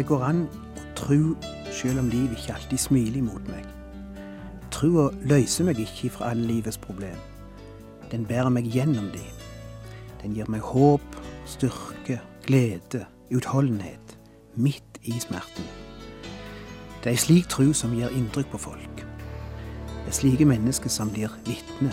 Det går an å tro selv om livet ikke alltid smiler mot meg. Trua løser meg ikke fra alle livets problem. Den bærer meg gjennom de. Den gir meg håp, styrke, glede, utholdenhet, midt i smerten. Det er ei slik tru som gir inntrykk på folk. Det er slike mennesker som blir vitne.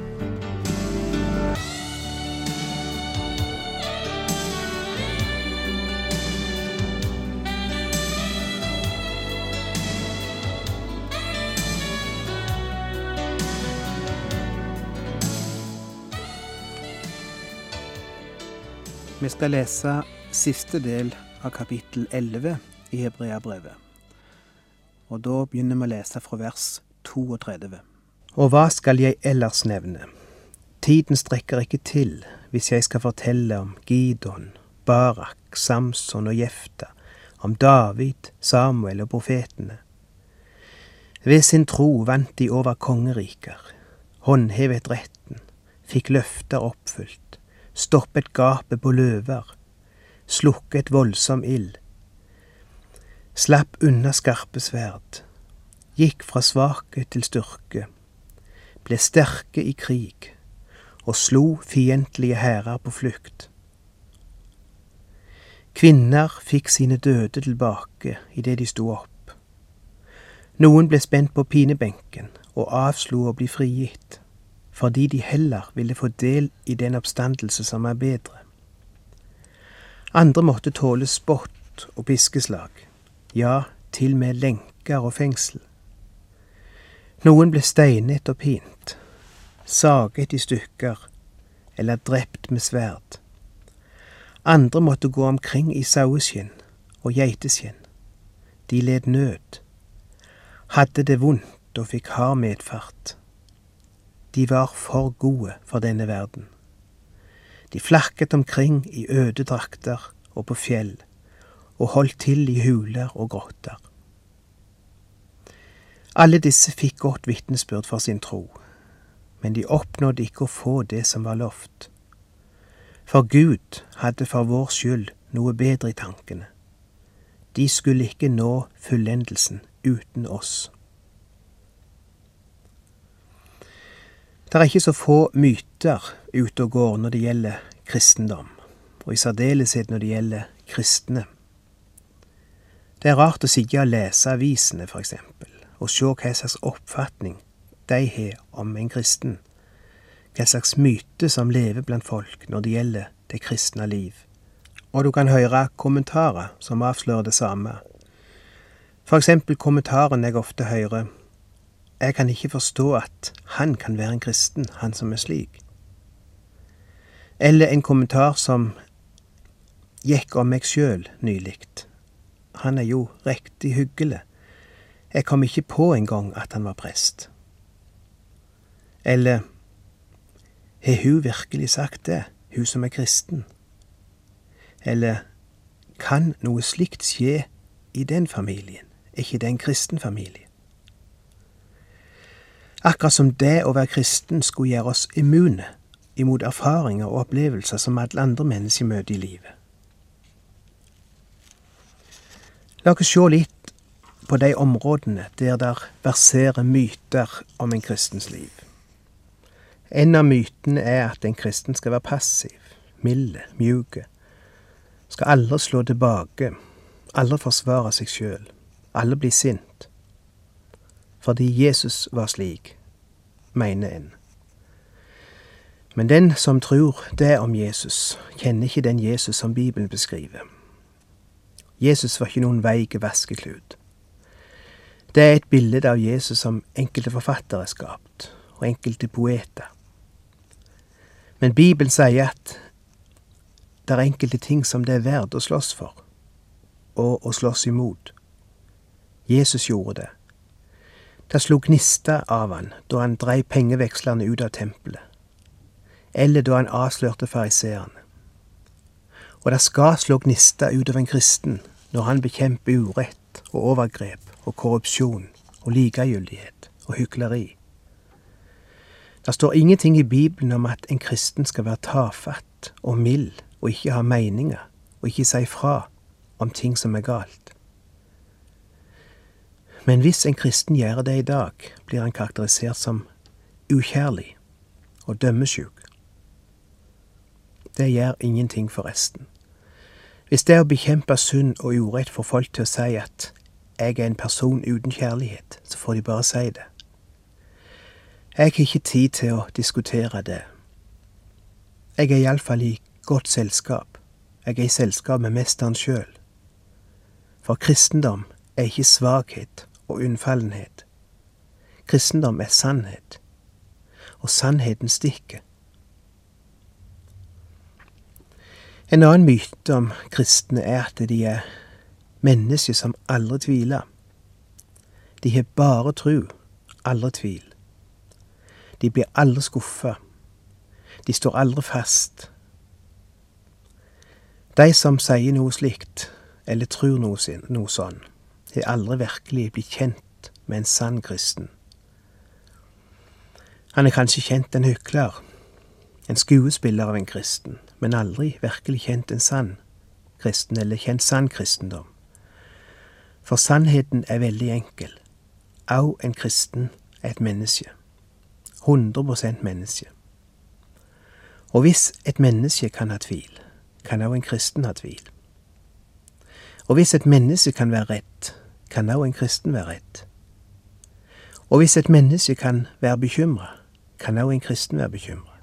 Vi skal lese siste del av kapittel 11 i Hebreabrevet. Og da begynner vi å lese fra vers 32. Og hva skal jeg ellers nevne? Tiden strekker ikke til hvis jeg skal fortelle om Gidon, Barak, Samson og Jefta, om David, Samuel og profetene. Ved sin tro vant de over kongeriker, håndhevet retten, fikk løfter oppfylt, stoppet gapet på løver, slukket voldsom ild, slapp unna skarpe sverd, gikk fra svakhet til styrke, ble sterke i krig og slo fiendtlige hærer på flukt. Kvinner fikk sine døde tilbake idet de sto opp. Noen ble spent på pinebenken og avslo å bli frigitt, fordi de heller ville få del i den oppstandelse som er bedre. Andre måtte tåle spott og piskeslag, ja, til med lenker og fengsel. Noen ble steinet og pint, saget i stykker eller drept med sverd. Andre måtte gå omkring i saueskinn og geiteskinn. De led nød, hadde det vondt og fikk hard medfart. De var for gode for denne verden. De flakket omkring i øde drakter og på fjell, og holdt til i huler og grotter. Alle disse fikk godt vitnesbyrd for sin tro, men de oppnådde ikke å få det som var lovt. For Gud hadde for vår skyld noe bedre i tankene. De skulle ikke nå fullendelsen uten oss. Det er ikke så få myter ute og går når det gjelder kristendom, og i særdeleshet når det gjelder kristne. Det er rart å sitte og lese avisene, for eksempel, og se hva slags oppfatning de har om en kristen, hva slags myte som lever blant folk når det gjelder det kristne liv. Og du kan høre kommentarer som avslører det samme. For eksempel kommentaren jeg ofte hører Jeg kan ikke forstå at han kan være en kristen, han som er slik. Eller en kommentar som gikk om meg sjøl nylig. Han er jo riktig hyggelig. Jeg kom ikke på engang at han var prest. Eller har hun virkelig sagt det, hun som er kristen? Eller kan noe slikt skje i den familien? Er ikke det en kristen familie? Akkurat som det å være kristen skulle gjøre oss immune imot erfaringer og opplevelser som alle andre mennesker møter i livet. La oss se litt på de områdene der der verserer myter om en kristens liv. En av mytene er at en kristen skal være passiv, milde, mjuke. skal aldri slå tilbake, aldri forsvare seg sjøl, aldri bli sint. Fordi Jesus var slik, mener en. Men den som tror det om Jesus, kjenner ikke den Jesus som Bibelen beskriver. Jesus var ikke noen veik vaskeklut. Det er et bilde av Jesus som enkelte forfattere er skapt, og enkelte poeter. Men Bibelen sier at det er enkelte ting som det er verdt å slåss for, og å slåss imot. Jesus gjorde det. Det slo gnister av han da han dreiv pengevekslerne ut av tempelet, eller da han avslørte fariseerne. Og det skal slå gnister ut av en kristen når han bekjemper urett og overgrep og korrupsjon og likegyldighet og hykleri. Det står ingenting i Bibelen om at en kristen skal være tafatt og mild og ikke ha meninger og ikke si fra om ting som er galt. Men hvis en kristen gjør det i dag, blir han karakterisert som ukjærlig og dømmesjuk. Det gjør ingenting for resten. Hvis det å bekjempe synd og urett får folk til å si at jeg er en person uten kjærlighet, så får de bare si det. Jeg har ikke tid til å diskutere det. Jeg er iallfall i godt selskap. Jeg er i selskap med mesteren sjøl. For kristendom er ikke svakhet og unnfallenhet. Kristendom er sannhet, og sannheten stikker. En annen myte om kristne er at de er mennesker som aldri tviler. De har bare tru, aldri tvil. De blir aldri skuffa. De står aldri fast. De som sier noe slikt, eller tror noe, sin, noe sånn, har aldri virkelig blitt kjent med en sann kristen. Han er kanskje kjent en hykler, en skuespiller av en kristen, men aldri virkelig kjent en sann kristen, eller kjent sann kristendom. For sannheten er veldig enkel. Au en kristen er et menneske. 100% menneske. Og hvis et menneske kan ha tvil, kan òg en kristen ha tvil. Og hvis et menneske kan være rett, kan òg en kristen være rett. Og hvis et menneske kan være bekymra, kan òg en kristen være bekymra.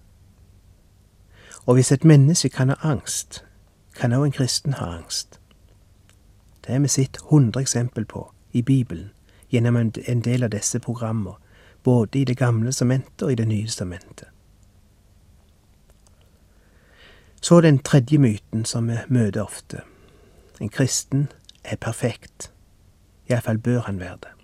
Og hvis et menneske kan ha angst, kan òg en kristen ha angst. Det har vi sett hundre eksempel på i Bibelen gjennom en del av disse programmene både i Det gamle sementet og i Det nye sementet. Så den tredje myten som vi møter ofte. En kristen er perfekt. Iallfall bør han være det.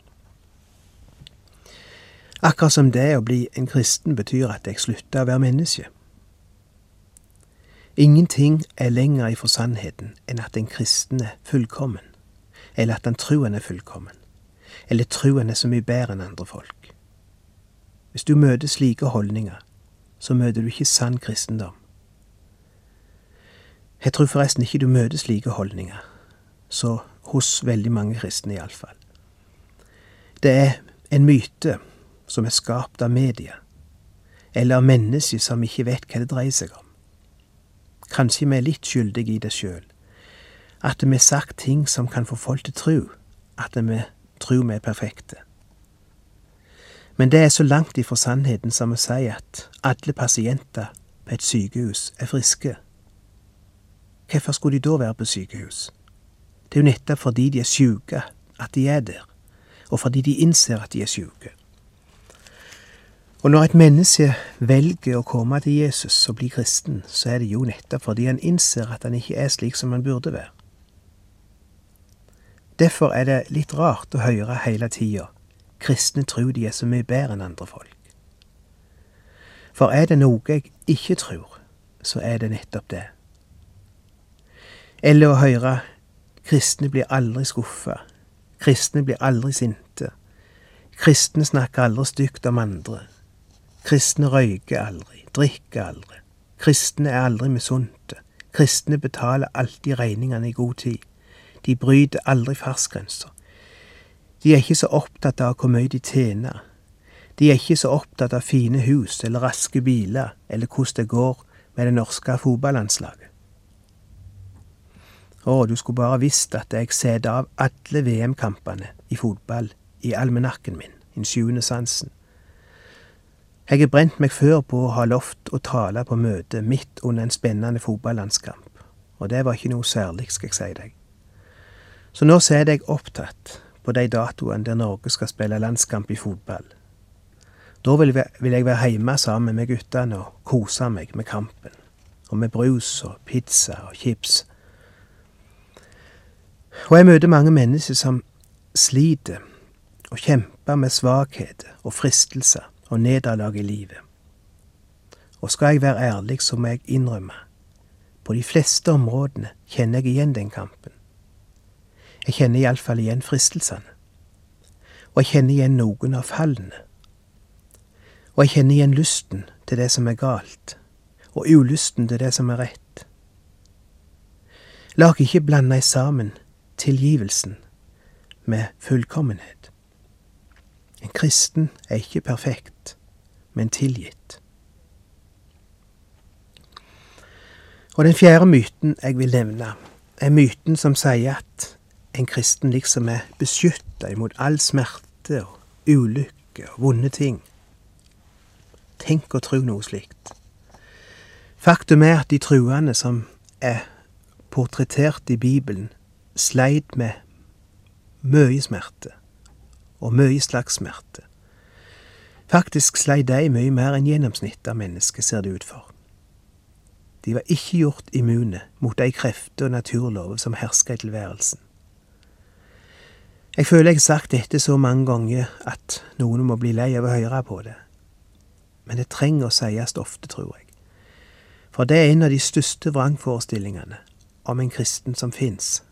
Akkurat som det å bli en kristen betyr at jeg slutter å være menneske. Ingenting er lenger ifra sannheten enn at en kristen er fullkommen, eller at han tror han er fullkommen, eller tror han er så mye bedre enn andre folk. Hvis du møter slike holdninger, så møter du ikke sann kristendom. Jeg tror forresten ikke du møter slike holdninger, så hos veldig mange kristne iallfall. Det er en myte som er skapt av media, eller av mennesker som ikke vet hva det dreier seg om. Kanskje vi er litt skyldige i det sjøl, at vi har sagt ting som kan få folk til å tro at vi tror vi er perfekte. Men det er så langt ifra sannheten som å si at alle pasienter på et sykehus er friske. Hvorfor skulle de da være på sykehus? Det er jo nettopp fordi de er syke at de er der, og fordi de innser at de er syke. Og når et menneske velger å komme til Jesus og bli kristen, så er det jo nettopp fordi han innser at han ikke er slik som han burde være. Derfor er det litt rart å høre hele tida kristne tror de er så mye bedre enn andre folk. For er det noe jeg ikke tror, så er det nettopp det. Eller å høre kristne blir aldri skuffa, kristne blir aldri sinte, kristne snakker aldri stygt om andre, kristne røyker aldri, drikker aldri, kristne er aldri misunte, kristne betaler alltid regningene i god tid, de bryter aldri fartsgrenser, de er ikke så opptatt av hvor mye de tjener. De er ikke så opptatt av fine hus eller raske biler eller hvordan det går med det norske fotballandslaget. Å, du skulle bare visst at jeg setter av alle VM-kampene i fotball i almenakken min, den sjuende sansen. Jeg har brent meg før på å ha lovt å tale på møte midt under en spennende fotballandskamp, og det var ikke noe særlig, skal jeg si deg. Så nå er jeg opptatt på de datoene der Norge skal spille landskamp i fotball. Da vil jeg være hjemme sammen med guttene og kose meg med kampen. Og med brus og pizza og chips. Og jeg møter mange mennesker som sliter og kjemper med svakheter og fristelser og nederlag i livet. Og skal jeg være ærlig, så må jeg innrømme, på de fleste områdene kjenner jeg igjen den kampen. Jeg kjenner iallfall igjen fristelsene. Og jeg kjenner igjen noen av fallene. Og jeg kjenner igjen lysten til det som er galt, og ulysten til det som er rett. La oss ikke blande sammen tilgivelsen med fullkommenhet. En kristen er ikke perfekt, men tilgitt. Og den fjerde myten jeg vil nevne, er myten som sier at en kristen liksom er beskytta imot all smerte og ulykke og vonde ting. Tenk å tro noe slikt. Faktum er at de truende som er portrettert i Bibelen, sleit med mye smerte, og mye slags smerte. Faktisk sleit de mye mer enn gjennomsnittet av mennesker, ser det ut for. De var ikke gjort immune mot de krefter og naturlover som herska i tilværelsen. Jeg føler jeg har sagt dette så mange ganger at noen må bli lei av å høre på det. Men det trenger å sies ofte, tror jeg. For det er en av de største vrangforestillingene om en kristen som fins.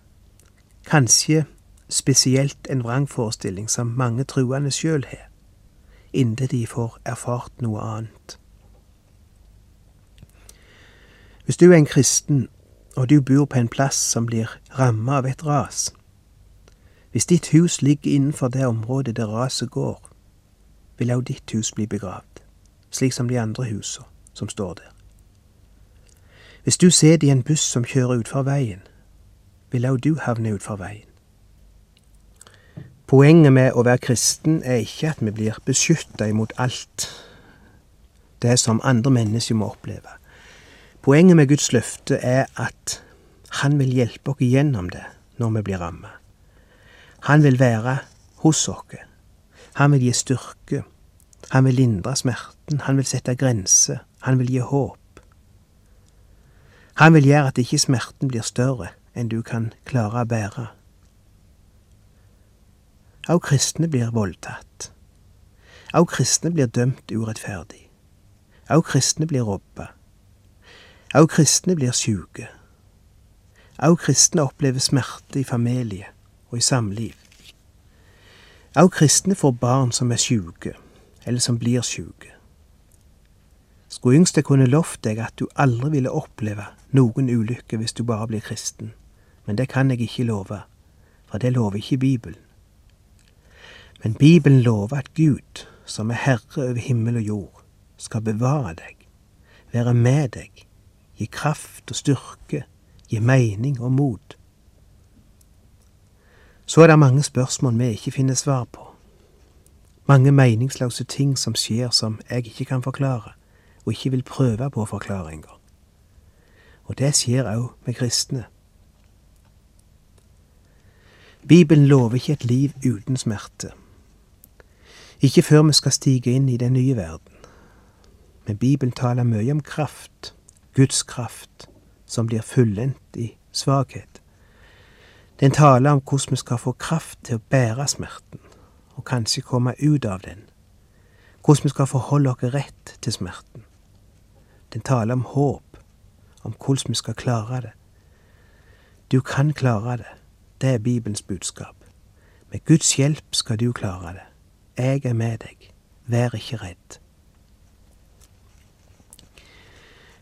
Kanskje spesielt en vrangforestilling som mange truende sjøl har, inntil de får erfart noe annet. Hvis du er en kristen, og du bor på en plass som blir ramma av et ras, hvis ditt hus ligger innenfor det området der raset går, vil også ditt hus bli begravd, slik som de andre husene som står der. Hvis du sitter i en buss som kjører utfor veien, vil òg du havne utfor veien. Poenget med å være kristen er ikke at vi blir beskytta imot alt det som andre mennesker må oppleve. Poenget med Guds løfte er at Han vil hjelpe oss gjennom det når vi blir rammet. Han vil være hos oss. Han vil gi styrke. Han vil lindre smerten. Han vil sette grenser. Han vil gi håp. Han vil gjøre at ikke smerten blir større enn du kan klare å bære. Au kristne blir voldtatt. Au kristne blir dømt urettferdig. Au kristne blir robba. Au kristne blir sjuke. Au kristne opplever smerte i familie og i samliv. Au kristne får barn som er sjuke, eller som blir sjuke. Skulle yngste kunne lovt deg at du aldri ville oppleve noen ulykke hvis du bare blir kristen, men det kan jeg ikke love, for det lover ikke Bibelen. Men Bibelen lover at Gud, som er herre over himmel og jord, skal bevare deg, være med deg, gi kraft og styrke, gi mening og mot. Så er det mange spørsmål vi ikke finner svar på. Mange meningsløse ting som skjer som jeg ikke kan forklare, og ikke vil prøve på å forklare engang. Og det skjer òg med kristne. Bibelen lover ikke et liv uten smerte. Ikke før vi skal stige inn i den nye verden. Men Bibelen taler mye om kraft, Guds kraft, som blir fullendt i svakhet. Den taler om hvordan vi skal få kraft til å bære smerten, og kanskje komme ut av den. Hvordan vi skal forholde oss rett til smerten. Den taler om håp, om hvordan vi skal klare det. Du kan klare det. Det er Bibelens budskap. Med Guds hjelp skal du klare det. Jeg er med deg. Vær ikke redd.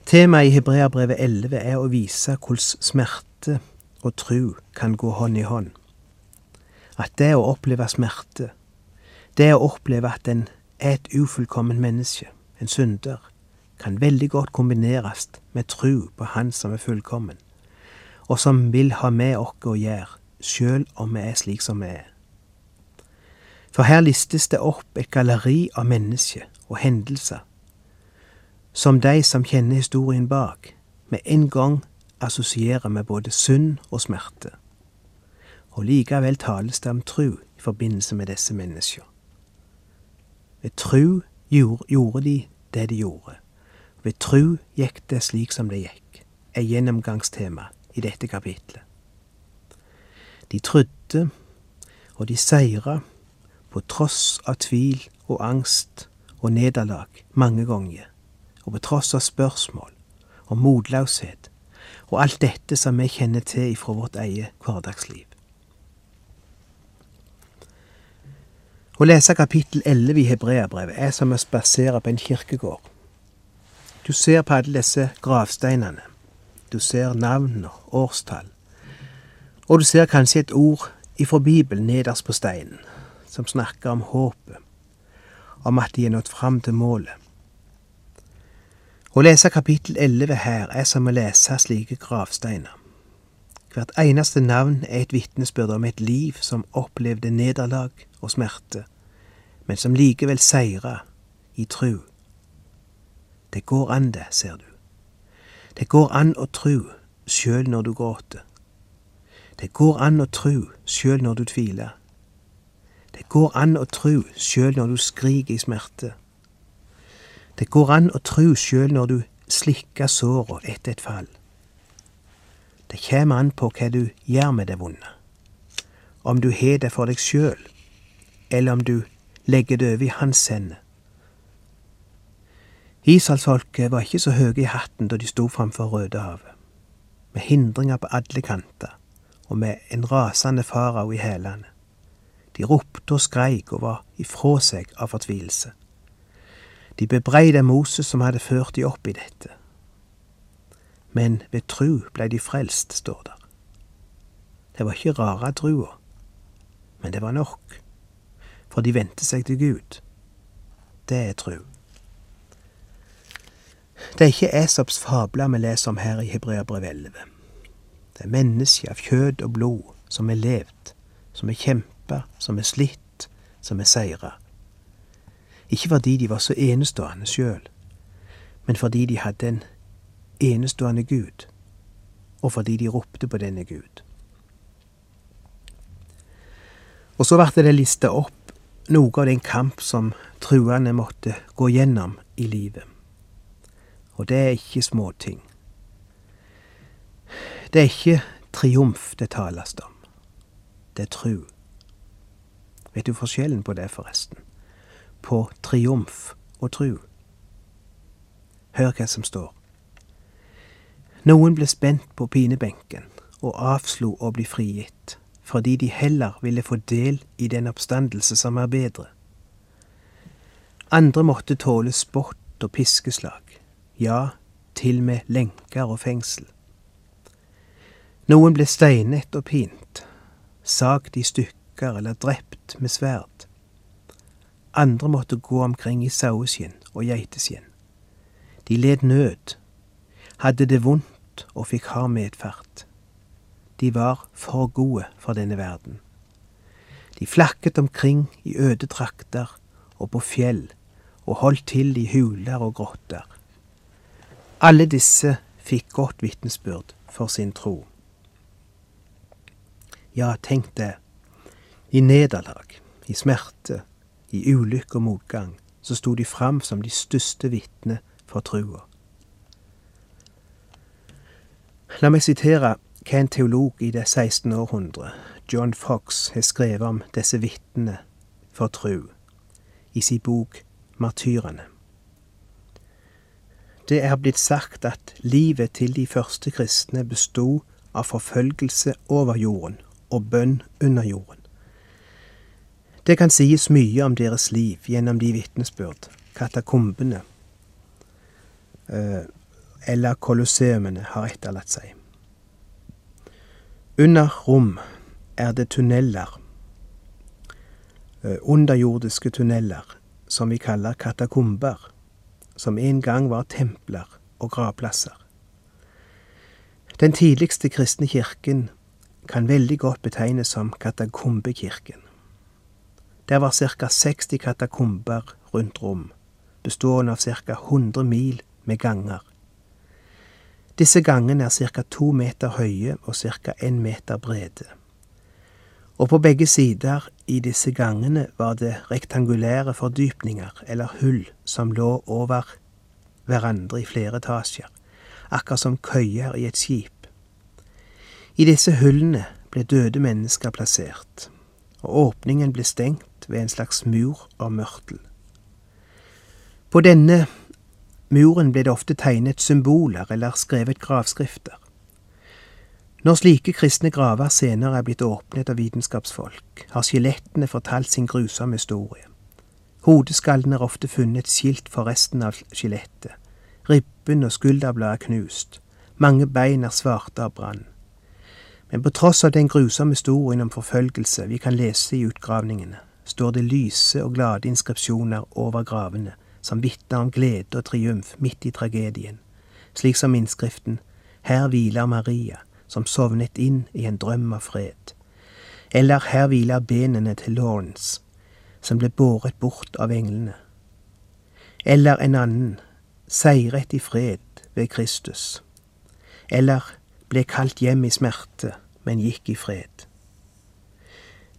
Temaet i Hebreabrevet 11 er å vise hvordan smerte og tru kan gå hånd i hånd. At det å oppleve smerte, det å oppleve at en er et ufullkomment menneske, en synder, kan veldig godt kombineres med tru på Han som er fullkommen, og som vil ha med oss å gjøre, sjøl om vi er slik som vi er. For her listes det opp et galleri av mennesker og hendelser som de som kjenner historien bak, med en gang assosierer med både synd og smerte. Og likevel tales det om tru i forbindelse med disse menneskene. Ved tru gjorde de det de gjorde. Ved tru gikk det slik som det gikk, er gjennomgangstema i dette kapitlet. De trodde, og de seira på tross av tvil og angst og nederlag mange ganger, og på tross av spørsmål og motløshet og alt dette som vi kjenner til ifra vårt eget hverdagsliv. Å lese kapittel 11 i Hebreabrevet er som å spasere på en kirkegård. Du ser på alle disse gravsteinene. Du ser navn og årstall. Og du ser kanskje et ord ifra Bibelen nederst på steinen, som snakker om håpet, om at de er nådd fram til målet. Å lese kapittel 11 her er som å lese slike gravsteiner. Hvert eneste navn er et vitnesbyrd om et liv som opplevde nederlag og smerte, men som likevel seira i tru. Det går an, det, ser du. Det går an å tru sjøl når du gråter. Det går an å tru sjøl når du tviler. Det går an å tru sjøl når du skriker i smerte. Det går an å tru sjøl når du slikker såra etter et fall. Det kjem an på hva du gjør med det vonde. Om du har det for deg sjøl, eller om du legger det over i hans hender. Israelsfolket var ikke så høye i hatten da de sto framfor Rødehavet, med hindringer på alle kanter og med en rasende farao i hælene. De ropte og skreik og var ifra seg av fortvilelse. De bebreide Moses som hadde ført de opp i dette. Men ved tru blei de frelst, står der. Det var ikke rare trua, men det var nok for de vendte seg til Gud. Det er tru. Det er ikke Esops fabler vi leser om her i Hebreabrev 11. Det er mennesker av kjød og blod som er levd, som er kjempa, som er slitt, som er seira. Ikke fordi de var så enestående sjøl, men fordi de hadde en enestående Gud, og fordi de ropte på denne Gud. Og så ble det lista opp noe av den kamp som truende måtte gå gjennom i livet. Og det er ikke småting. Det er ikke triumf det tales om. Det er tru. Vet du forskjellen på det, forresten? På triumf og tru. Hør hva som står. Noen ble spent på pinebenken og avslo å bli frigitt fordi de heller ville få del i den oppstandelse som er bedre. Andre måtte tåle spott og piskeslag, ja, til med lenker og fengsel. Noen ble steinet og pint, sagd i stykker eller drept med sverd. Andre måtte gå omkring i saueskinn og geiteskinn. De led nød, hadde det vondt og fikk hard medfart. De var for gode for denne verden. De flakket omkring i øde trakter og på fjell og holdt til i huler og grotter. Alle disse fikk godt vitnesbyrd for sin tro. Ja, tenk det. I nederlag, i smerte, i ulykke og motgang, så sto de fram som de største vitner for trua. La meg sitere hva en teolog i det 16. århundre, John Fox, har skrevet om disse vitnene for tru i sin bok Martyrene. Det er blitt sagt at livet til de første kristne bestod av forfølgelse over jorden og bønn under jorden. Det kan sies mye om deres liv gjennom de vitnesbyrd katakombene eh, eller kolosseumene har etterlatt seg. Under rom er det tunneler, eh, underjordiske tunneler, som vi kaller katakomber, som en gang var templer og gravplasser. Den tidligste kristne kirken kan veldig godt betegnes som katakombekirken. Der var ca. 60 katakomber rundt Rom, bestående av ca. 100 mil med ganger. Disse gangene er ca. to meter høye og ca. én meter brede. Og på begge sider i disse gangene var det rektangulære fordypninger, eller hull, som lå over hverandre i flere etasjer, akkurat som køyer i et skip. I disse hullene ble døde mennesker plassert, og åpningen ble stengt ved en slags mur av mørtel. På denne muren ble det ofte tegnet symboler eller skrevet gravskrifter. Når slike kristne graver senere er blitt åpnet av vitenskapsfolk, har skjelettene fortalt sin grusomme historie. Hodeskallen er ofte funnet skilt for resten av skjelettet. Ribben og skulderbladet er knust. Mange bein er svarte av brann. Men på tross av den grusomme historien om forfølgelse vi kan lese i utgravningene, står det lyse og glade inskripsjoner over gravene, som vitner om glede og triumf midt i tragedien, slik som innskriften Her hviler Maria, som sovnet inn i en drøm av fred, eller Her hviler benene til Lawrence, som ble båret bort av englene, eller en annen Seiret i fred ved Kristus, eller ble kalt hjem i smerte, men gikk i fred.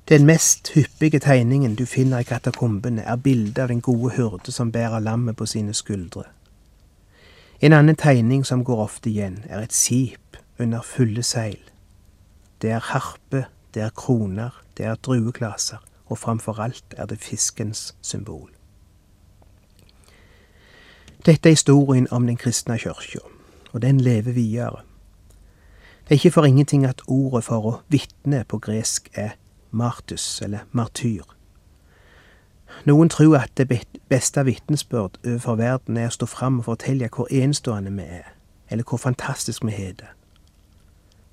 Den mest hyppige tegningen du finner i katakombene, er bildet av den gode hyrde som bærer lammet på sine skuldre. En annen tegning som går ofte igjen, er et skip under fulle seil. Det er harpe, det er kroner, det er drueklaser, og framfor alt er det fiskens symbol. Dette er historien om den kristne kyrkja, og den lever videre. Er ikke for ingenting at ordet for å vitne på gresk er martus, eller martyr. Noen tror at det beste vitnesbyrd overfor verden er å stå fram og fortelle hvor enestående vi er, eller hvor fantastisk vi har det.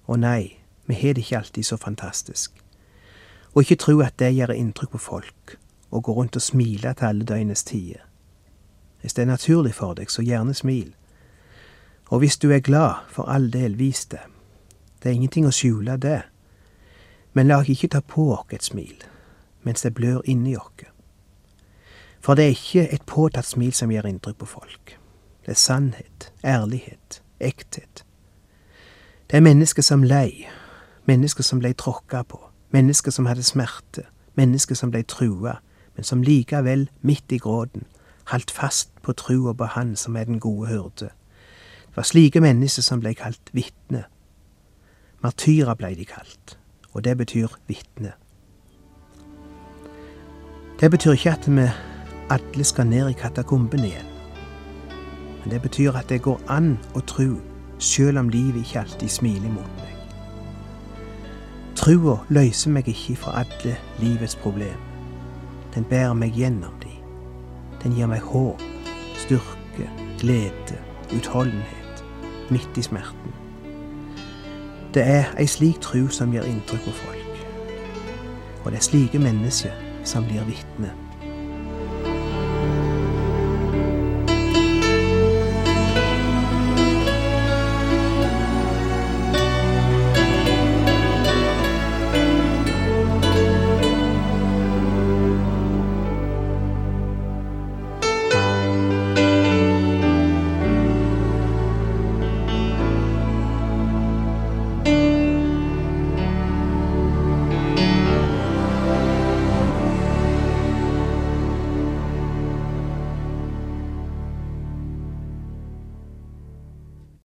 Og nei, vi har det ikke alltid så fantastisk. Og ikke tro at det gjør inntrykk på folk, og gå rundt og smile til alle døgnets tider. Hvis det er naturlig for deg, så gjerne smil. Og hvis du er glad, for all del, vis det. Det er ingenting å skjule det. Men la oss ikke ta på oss et smil mens det blør inni oss. For det er ikke et påtatt smil som gjør inntrykk på folk. Det er sannhet, ærlighet, ekthet. Det er mennesker som lei, mennesker som blei tråkka på, mennesker som hadde smerte, mennesker som blei trua, men som likevel, midt i gråten, holdt fast på trua på Han som er den gode hyrde. Det var slike mennesker som blei kalt vitne Martyrer blei de kalt, og det betyr vitne. Det betyr ikke at vi alle skal ned i katakomben igjen. Men det betyr at det går an å tro, sjøl om livet ikke alltid smiler mot meg. Trua løser meg ikke fra alle livets problem. Den bærer meg gjennom de. Den gir meg håp, styrke, glede, utholdenhet, midt i smerten. Det er ei slik tru som gjør inntrykk på folk. Og det er slike mennesker som blir vitne